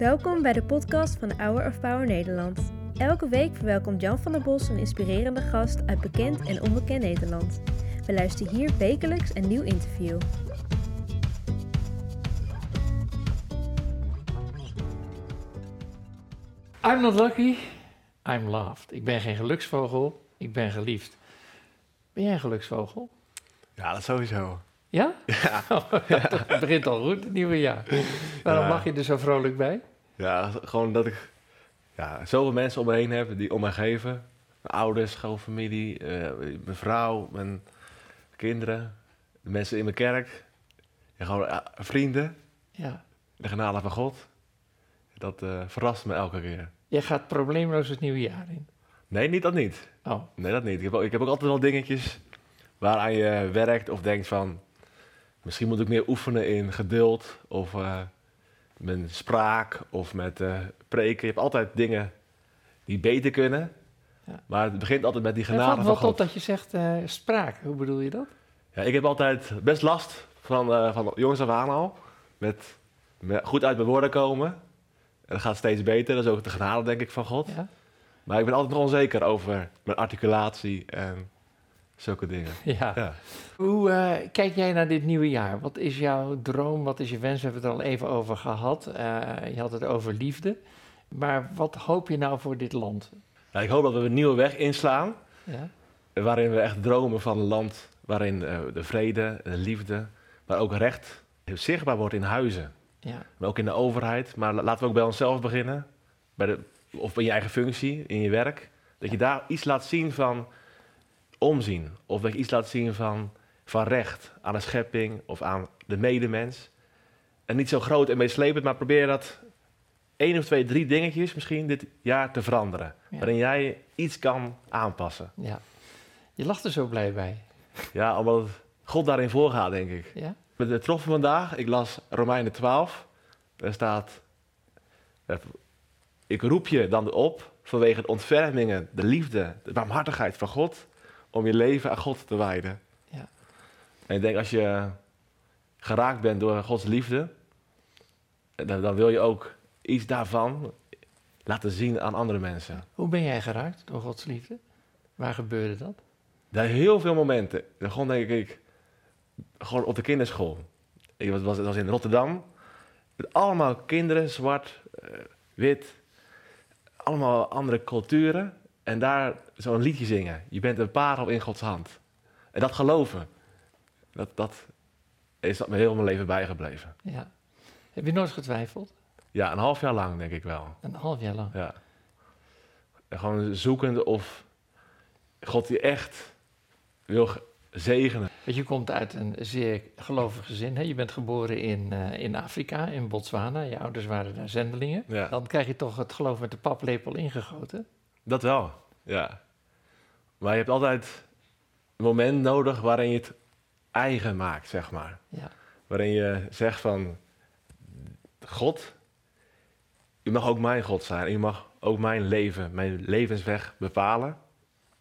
Welkom bij de podcast van Hour of Power Nederland. Elke week verwelkomt Jan van der Bos een inspirerende gast uit bekend en onbekend Nederland. We luisteren hier wekelijks een nieuw interview. I'm not lucky, I'm loved. Ik ben geen geluksvogel, ik ben geliefd. Ben jij een geluksvogel? Ja, dat sowieso. Ja? Ja, Het begint al goed, het nieuwe jaar. Waarom Ja. lach je er zo vrolijk bij? Ja gewoon dat ik ja, zoveel mensen om me heen heb die om mij geven. Mijn ouders, schoonfamilie, eh, mijn vrouw, mijn kinderen, de mensen in mijn kerk. En gewoon ja, vrienden, Ja. de genade van God. Dat eh, verrast me elke keer. Jij gaat probleemloos het nieuwe jaar in. Nee, niet dat niet. Oh, Nee, dat niet. Ik heb, ook, ik heb ook altijd wel dingetjes waaraan je werkt of denkt van... Misschien moet ik meer oefenen in geduld of eh, mijn spraak of met eh, preken. Je hebt altijd dingen die beter kunnen. Ja. Maar het begint altijd met die het genade valt van wel op God. dat je zegt eh, spraak. Hoe bedoel je dat? Ja, ik heb altijd best last van, eh, van jongens af aan al. Met, met goed uit mijn woorden komen. En dat gaat steeds beter. Dat is ook de genade, denk ik, van God. Ja? Maar ik ben altijd nog onzeker over mijn articulatie en zulke dingen. Ja. Ja. Hoe eh, kijk jij naar dit nieuwe jaar? Wat is jouw droom? Wat is je wens? We hebben het er al even over gehad. Eh, je had het over liefde. Maar wat hoop je nou voor dit land? Ja, ik hoop dat we een nieuwe weg inslaan. Ja? Waarin we echt dromen van een land waarin eh, de vrede, de liefde, maar ook recht zichtbaar wordt in huizen. Ja. Maar ook in de overheid. Maar la- laten we ook bij onszelf beginnen. Bij de, of in je eigen functie, in je werk. Dat je daar iets laat zien van omzien. Of dat je iets laat zien van, van recht aan de schepping of aan de medemens. En niet zo groot en meeslepend, maar probeer dat één of twee, drie dingetjes misschien dit jaar te veranderen. Ja. Waarin jij iets kan aanpassen. ja. Je lacht er zo blij bij. Ja, omdat God daarin voorgaat, denk ik. Ja? Met de trof vandaag, ik las Romeinen 12. Daar staat: eh, Ik roep je dan op vanwege de ontfermingen, de liefde, de barmhartigheid van God, om je leven aan God te wijden. Ja. En ik denk als je geraakt bent door Gods liefde, dan, dan wil je ook iets daarvan laten zien aan andere mensen. Hoe ben jij geraakt door Gods liefde? Waar gebeurde dat? Daar heel veel momenten. Gewoon denk ik, gewoon op de kinderschool. Ik was, was, was in Rotterdam. Met allemaal kinderen, zwart, eh, wit. Allemaal andere culturen. En daar zo'n liedje zingen. Je bent een parel in Gods hand. En dat geloven. Dat, dat is me heel mijn leven bijgebleven. Ja. Heb je nooit getwijfeld? Ja, een half jaar lang denk ik wel. Een half jaar lang. Ja. En gewoon zoekende of God je echt wil ge- zegenen. Want je komt uit een zeer gelovig gezin. Hè? Je bent geboren in, eh, in Afrika, in Botswana. Je ouders waren daar zendelingen. Ja. Dan krijg je toch het geloof met de paplepel ingegoten. Dat wel, ja. Maar je hebt altijd een moment nodig waarin je het eigen maakt, zeg maar. Ja. Waarin je zegt van, God, u mag ook mijn God zijn. En u mag ook mijn leven, mijn levensweg bepalen.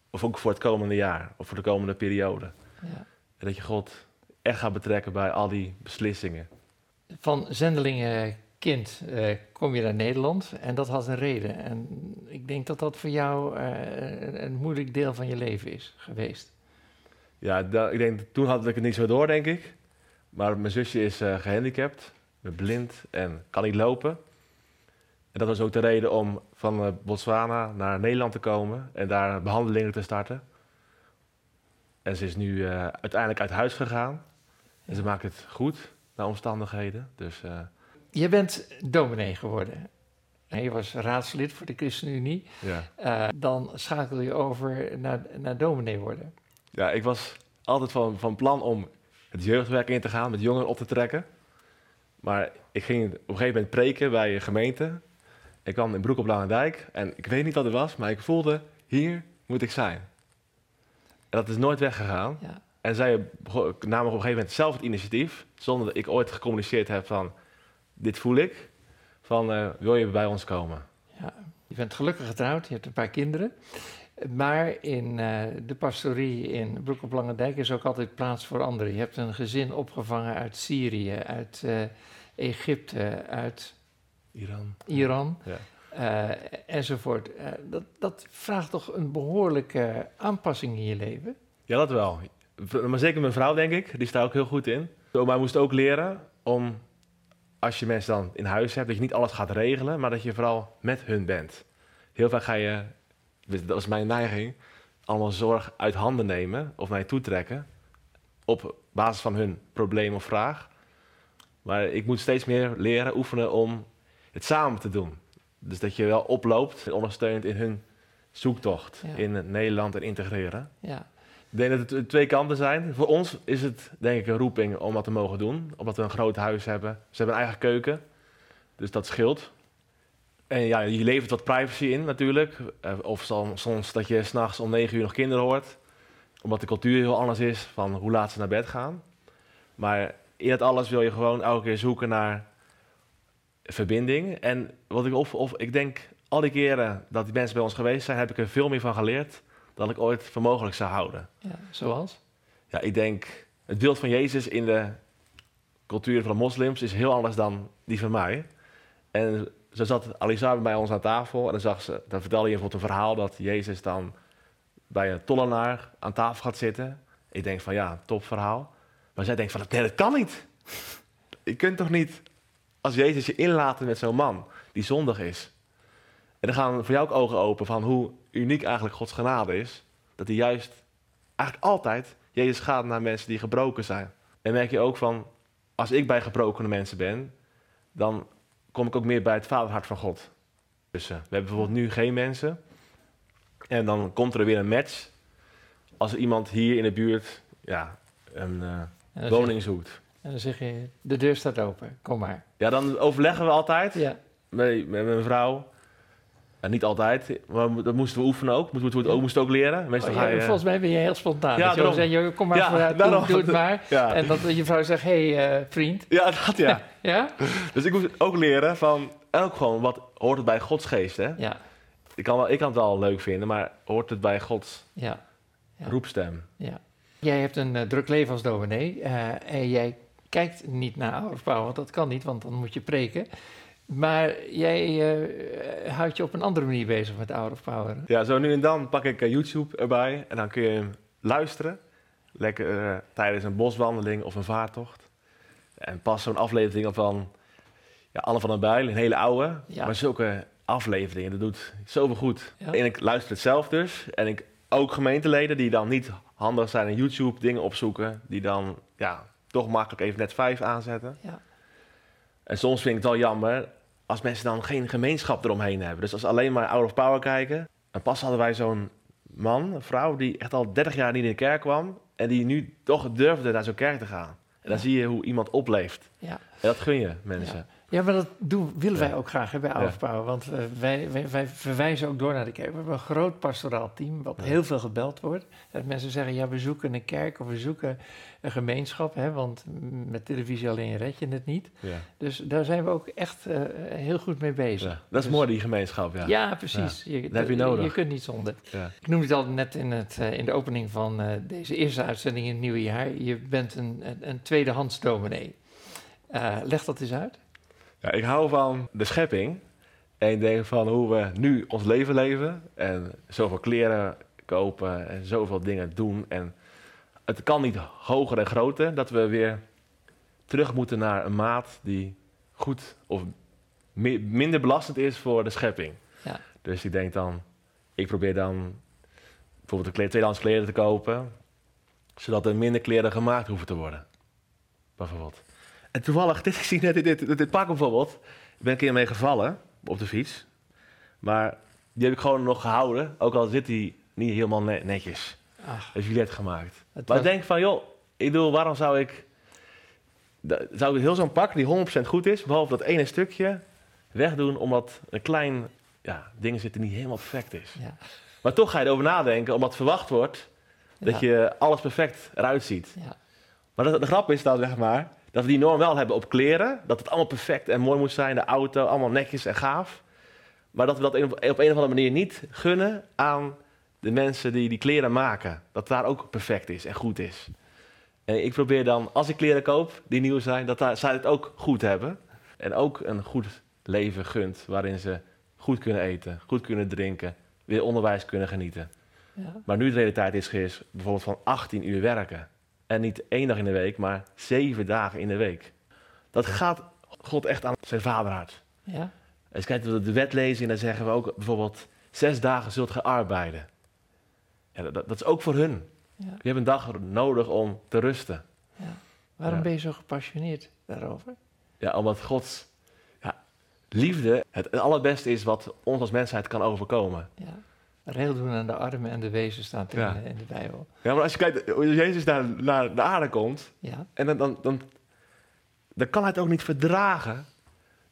Of ook voor het komende jaar, of voor de komende periode. Ja. En dat je God echt gaat betrekken bij al die beslissingen. Van zendelingenkind eh, kom je naar Nederland en dat had een reden. En ik denk dat dat voor jou eh, een, moeilijk deel van je leven is geweest. Ja, da- ik denk, toen had ik het niet zo door, denk ik. Maar mijn zusje is eh, gehandicapt, blind en kan niet lopen. En dat was ook de reden om van Botswana naar Nederland te komen en daar behandelingen te starten. En ze is nu uiteindelijk uit huis gegaan. En ze maakt het goed naar omstandigheden. Dus Je bent dominee geworden. En je was raadslid voor de ChristenUnie. ja. Eh, dan schakel je over naar, naar dominee worden. ja, ik was altijd van, van plan om het jeugdwerk in te gaan, met jongeren op te trekken. Maar ik ging op een gegeven moment preken bij een gemeente. Ik kwam in Broek op Langendijk en ik weet niet wat het was, maar ik voelde, hier moet ik zijn. En dat is nooit weggegaan. Ja. En zij namen op een gegeven moment zelf het initiatief, zonder dat ik ooit gecommuniceerd heb van, dit voel ik, van eh, wil je bij ons komen? Ja, je bent gelukkig getrouwd, je hebt een paar kinderen. Maar in eh, de pastorie in Broek op Langendijk is ook altijd plaats voor anderen. Je hebt een gezin opgevangen uit Syrië, uit eh, Egypte, uit Iran. Iran Ja. enzovoort. Dat, dat vraagt toch een behoorlijke aanpassing in je leven? Ja, dat wel. Maar zeker mijn vrouw, denk ik, die staat ook heel goed in. Oma moest ook leren om, als je mensen dan in huis hebt, dat je niet alles gaat regelen, maar dat je vooral met hun bent. Heel vaak ga je, dat is mijn neiging, allemaal zorg uit handen nemen of naar je toe trekken op basis van hun probleem of vraag. Maar ik moet steeds meer leren, oefenen om het samen te doen. Dus dat je wel oploopt en ondersteunt in hun zoektocht Ja. in Nederland en integreren. Ja, Ik denk dat het twee kanten zijn. Voor ons is het denk ik een roeping om dat te mogen doen. Omdat we een groot huis hebben. Ze hebben een eigen keuken. Dus dat scheelt. En ja, je levert wat privacy in natuurlijk. Eh, Of soms, dat je s'nachts om negen uur nog kinderen hoort. Omdat de cultuur heel anders is van hoe laat ze naar bed gaan. Maar in het alles wil je gewoon elke keer zoeken naar verbinding. En wat ik, of, of, ik denk, al die keren dat die mensen bij ons geweest zijn, heb ik er veel meer van geleerd dan ik ooit voor mogelijk zou houden. ja, zoals? Ja, ik denk, het beeld van Jezus in de cultuur van de moslims is heel anders dan die van mij. En zo zat Alisa bij ons aan tafel en dan, zag ze, dan vertelde je bijvoorbeeld een verhaal dat Jezus dan bij een tollenaar aan tafel gaat zitten. Ik denk van ja, top verhaal. Maar zij denkt van nee, dat kan niet. Je kunt toch niet als Jezus je inlaten met zo'n man die zondig is. En dan gaan voor jou ook ogen open van hoe uniek eigenlijk Gods genade is. Dat hij juist eigenlijk altijd Jezus gaat naar mensen die gebroken zijn. En merk je ook van, als ik bij gebrokene mensen ben, dan kom ik ook meer bij het vaderhart van God. Dus eh, we hebben bijvoorbeeld nu geen mensen. En dan komt er weer een match. Als er iemand hier in de buurt ja, een eh, woning zoekt. En dan zeg je, de deur staat open, kom maar. Ja, dan overleggen we altijd Ja, met, met mijn vrouw. En niet altijd, maar dat moesten we oefenen ook. Moesten we het ook, moesten ook leren. Meestal Oh, ja, je, volgens mij ben je heel spontaan. Ja, dat je zegt, kom maar Ja, vooruit, daarom. doe, doe het maar. ja. En dat je vrouw zegt, hé hey, eh, vriend. ja, dat ja. Ja? Dus ik moest ook leren van, en ook gewoon, wat hoort het bij Gods geest, hè? Ja, Ik kan, wel, ik kan het wel leuk vinden, maar hoort het bij Gods ja, roepstem? ja. Jij hebt een eh, druk leven als dominee. eh, en jij kijkt niet naar Power, want dat kan niet, want dan moet je preken. Maar jij eh, houdt je op een andere manier bezig met Hour of Power. Ja, zo nu en dan pak ik eh, YouTube erbij en dan kun je hem luisteren. Lekker eh, tijdens een boswandeling of een vaartocht. En pas zo'n aflevering van ja, Anne van der Bijl, een hele oude. Ja. Maar zulke afleveringen, dat doet zoveel goed. Ja. En ik luister het zelf dus. En ik ook gemeenteleden die dan niet handig zijn in YouTube dingen opzoeken. Die dan ja, toch makkelijk even net vijf aanzetten. Ja. En soms vind ik het wel jammer als mensen dan geen gemeenschap eromheen hebben. Dus als ze alleen maar Out of Power kijken. En pas hadden wij zo'n man, een vrouw, die echt al 30 jaar niet in de kerk kwam. En die nu toch durfde naar zo'n kerk te gaan. En dan Ja. zie je hoe iemand opleeft. Ja. En dat gun je mensen. Ja, maar dat doen, willen wij Ja. ook graag hè, bij Power. Want eh, wij, wij, wij verwijzen ook door naar de kerk. We hebben een groot pastoraal team, wat Ja. heel veel gebeld wordt. Dat mensen zeggen, ja, we zoeken een kerk of we zoeken een gemeenschap. Hè, want met televisie alleen red je het niet. Ja. Dus daar zijn we ook echt eh, heel goed mee bezig. Ja. Dat is Dus- mooi, die gemeenschap. Ja. Ja, precies. Je, Dat heb je nodig. Je kunt niet zonder. Ja. Ik noemde het al net in, het, eh, in de opening van deze eerste uitzending in het nieuwe jaar. Je bent een, een, een tweedehands dominee. Leg dat eens uit. Ja, ik hou van de schepping. En ik denk van hoe we nu ons leven leven. En zoveel kleren kopen en zoveel dingen doen. En het kan niet hoger en groter dat we weer terug moeten naar een maat die goed of mi- minder belastend is voor de schepping. Ja. Dus ik denk dan, ik probeer dan bijvoorbeeld een tweedehands kleren te kopen. Zodat er minder kleren gemaakt hoeven te worden. Bijvoorbeeld. En toevallig, dit, ik zie net dit, dit, dit pak bijvoorbeeld. Ik ben een keer mee gevallen op de fiets. Maar die heb ik gewoon nog gehouden. Ook al zit die niet helemaal ne- netjes. Ach, Een gilet gemaakt. Maar was- ik denk van, joh, ik bedoel, waarom zou ik... Zou ik heel zo'n pak die 100% goed is, behalve dat ene stukje, wegdoen omdat een klein ja, ding zit die niet helemaal perfect is. ja. Maar toch ga je erover nadenken, omdat verwacht wordt dat Ja. je alles perfect eruit ziet. Ja. Maar de, de grap is dan, zeg maar, dat we die norm wel hebben op kleren. Dat het allemaal perfect en mooi moet zijn, de auto, allemaal netjes en gaaf. Maar dat we dat op, een of andere manier niet gunnen aan de mensen die die kleren maken. Dat daar ook perfect is en goed is. En ik probeer dan, als ik kleren koop die nieuw zijn, dat daar, zij het ook goed hebben. En ook een goed leven gunt waarin ze goed kunnen eten, goed kunnen drinken, weer onderwijs kunnen genieten. Ja. Maar nu de realiteit is, is bijvoorbeeld van 18 uur werken. En niet één dag in de week, maar zeven dagen in de week. Dat gaat God echt aan zijn vaderhart. Ja. Als je kijkt naar de wet lezen, en dan zeggen we ook bijvoorbeeld... zes dagen zult ge arbeiden. Ja, dat, dat is ook voor hun. Ja. Je hebt een dag nodig om te rusten. ja. Waarom ben je zo gepassioneerd daarover? Ja, omdat Gods ja, liefde het allerbeste is wat ons als mensheid kan overkomen. Ja. Reel doen aan de armen en de wezen staat in, Ja. de, in de Bijbel. Ja, maar als je kijkt hoe Jezus naar, naar de aarde komt... Ja. en dan, dan, dan, dan kan hij het ook niet verdragen...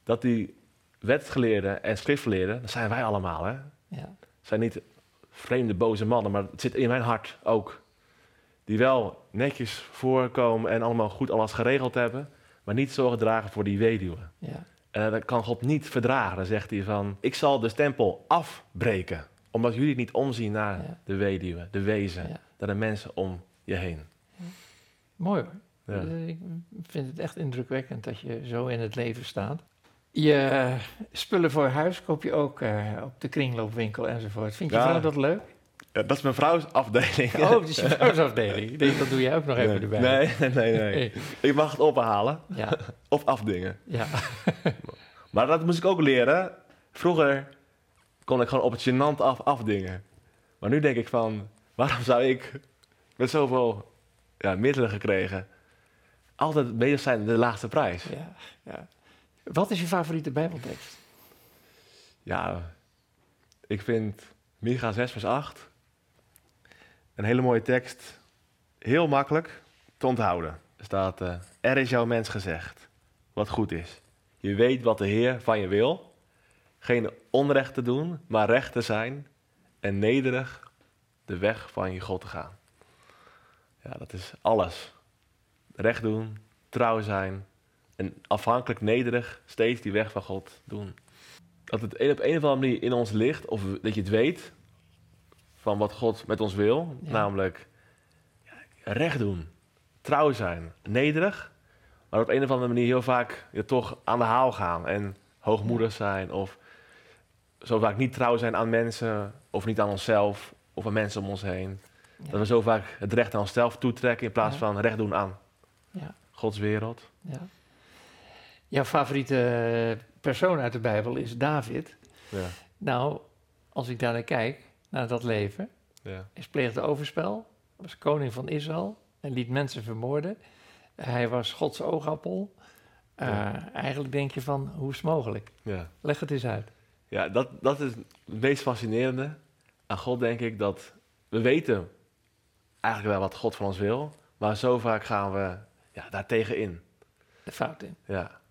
dat die wetgeleerden en schriftgeleerden... dat zijn wij allemaal, hè... Ja. zijn niet vreemde, boze mannen, maar het zit in mijn hart ook. Die wel netjes voorkomen en allemaal goed alles geregeld hebben, maar niet zorgen dragen voor die weduwe. Ja. En dat kan God niet verdragen. Dan zegt hij van, ik zal de stempel afbreken, omdat jullie niet omzien naar Ja. de weduwe, de wezen, Ja. naar de mensen om je heen. Mooi hoor. Ik vind het echt indrukwekkend dat je zo in het leven staat. Je eh, spullen voor huis koop je ook eh, op de kringloopwinkel enzovoort. Vind je vrouw dat leuk? Ja, dat is mijn vrouws afdeling. Oh, dat is je vrouwsafdeling. Ik denk, dat doe jij ook nog even erbij. nee, nee, nee, nee. Nee. Ik mag het ophalen Ja, of afdingen. ja. Maar dat moest ik ook leren. Vroeger kon ik gewoon op het gênant af afdingen. Maar nu denk ik van, waarom zou ik met zoveel ja, middelen gekregen altijd bezig zijn met de laagste prijs? ja, ja. Wat is je favoriete bijbeltekst? Ja, ik vind Micha 6 vers 8 een hele mooie tekst. Heel makkelijk te onthouden. Er staat, eh, er is jouw mens gezegd wat goed is. Je weet wat de Heer van je wil. Geen onrecht te doen, maar recht te zijn. En nederig de weg van je God te gaan. Ja, dat is alles. Recht doen, trouw zijn. En afhankelijk nederig steeds die weg van God doen dat het op een of andere manier in ons ligt, of dat je het weet van wat God met ons wil, Ja. namelijk ja, recht doen, trouw zijn, nederig, maar op een of andere manier heel vaak ja, toch aan de haal gaan en hoogmoedig zijn, of zo vaak niet trouw zijn aan mensen, of niet aan onszelf, of aan mensen om ons heen. Ja. Dat we zo vaak het recht aan onszelf toetrekken in plaats Ja. van recht doen aan Ja. Gods wereld. Ja. Jouw favoriete persoon uit de Bijbel is David. Ja, Nou, als ik daar naar kijk, naar dat leven, ja. hij pleegde overspel, was koning van Israël en liet mensen vermoorden. Hij was Gods oogappel. Eh. Eigenlijk denk je van, hoe is het mogelijk? ja. Leg het eens uit. Ja, dat, dat is het meest fascinerende aan God, denk ik. Dat we weten eigenlijk wel wat God van ons wil. Maar zo vaak gaan we ja, daar tegenin. De fout in. Ja.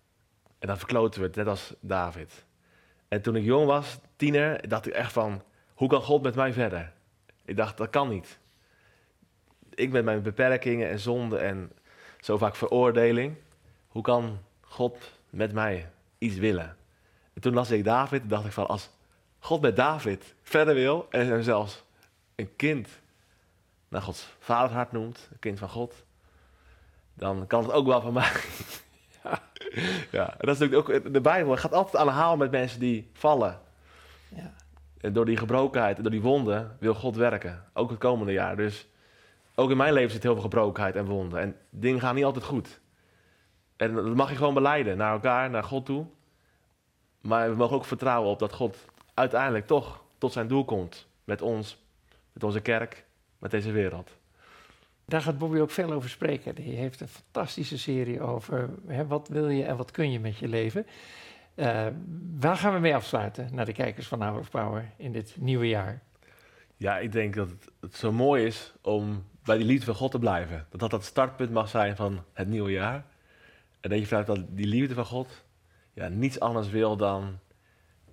En dan verkloten we het, net als David. En toen ik jong was, tiener, dacht ik echt van... Hoe kan God met mij verder? Ik dacht, dat kan niet. Ik met mijn beperkingen en zonden en zo vaak veroordeling. Hoe kan God met mij iets willen? En toen las ik David en dacht ik van... Als God met David verder wil en hem zelfs een kind naar Gods vaderhart noemt... Een kind van God... Dan kan het ook wel van mij. Ja, en dat is natuurlijk ook de Bijbel gaat altijd aan de haal met mensen die vallen. Ja. En door die gebrokenheid en door die wonden wil God werken. Ook het komende jaar. Dus ook in mijn leven zit heel veel gebrokenheid en wonden. En dingen gaan niet altijd goed. En dat mag je gewoon beleiden naar elkaar, naar God toe. Maar we mogen ook vertrouwen op dat God uiteindelijk toch tot zijn doel komt. Met ons, met onze kerk, met deze wereld. Daar gaat Bobby ook veel over spreken. Die heeft een fantastische serie over hè, wat wil je en wat kun je met je leven. Eh, waar gaan we mee afsluiten naar de kijkers van Hour of Power in dit nieuwe jaar? Ja, ik denk dat het, het zo mooi is om bij die liefde van God te blijven. Dat dat het startpunt mag zijn van het nieuwe jaar. En dat je vanuit dat die liefde van God ja, niets anders wil dan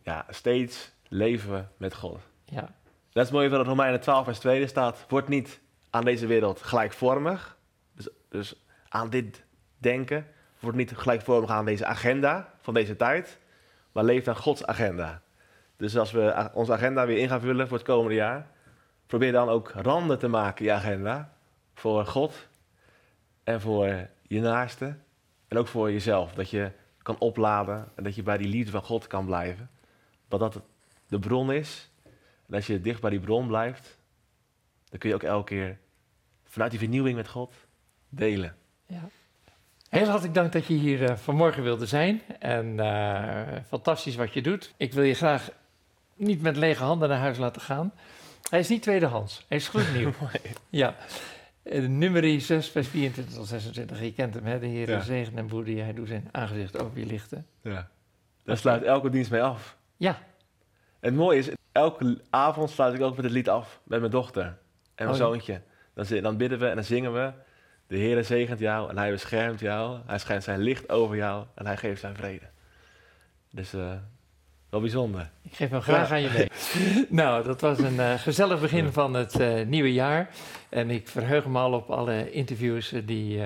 ja, steeds leven met God. Ja, Dat is mooi in Romeinen 12 vers 2 staat. Word niet aan deze wereld gelijkvormig. Dus, dus aan dit denken. Word niet gelijkvormig aan deze agenda van deze tijd. Maar leef naar Gods agenda. Dus als we onze agenda weer in gaan vullen voor het komende jaar. Probeer dan ook randen te maken in je agenda. Voor God. En voor je naaste. En ook voor jezelf. Dat je kan opladen. En dat je bij die liefde van God kan blijven. Dat dat de bron is. En als je dicht bij die bron blijft, dan kun je ook elke keer vanuit die vernieuwing met God delen. Ja. Heel hartelijk dank dat je hier uh, vanmorgen wilde zijn. En uh, fantastisch wat je doet. Ik wil je graag niet met lege handen naar huis laten gaan. Hij is niet tweedehands, hij is gloednieuw. ja. Uh, nummer 6, vers 24 tot 26. Je kent hem, hè? De Heer ja. zegen en boede. Hij doet zijn aangezicht over je lichten. Ja. Daar sluit elke dienst mee af. Ja. En het mooie is, elke avond sluit ik ook met het lied af met mijn dochter en mijn oh, zoontje. Dan, dan bidden we en dan zingen we. De Heer zegent jou en hij beschermt jou. Hij schijnt zijn licht over jou en hij geeft zijn vrede. Dus uh, wel bijzonder. Ik geef hem graag aan je mee. nou, dat was een uh, gezellig begin van het uh, nieuwe jaar. En ik verheug me al op alle interviews die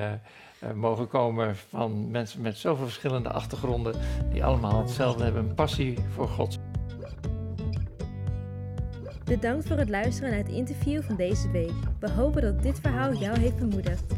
mogen komen van mensen met zoveel verschillende achtergronden. Die allemaal hetzelfde hebben, een passie voor God. Bedankt voor het luisteren naar het interview van deze week. We hopen dat dit verhaal jou heeft bemoedigd.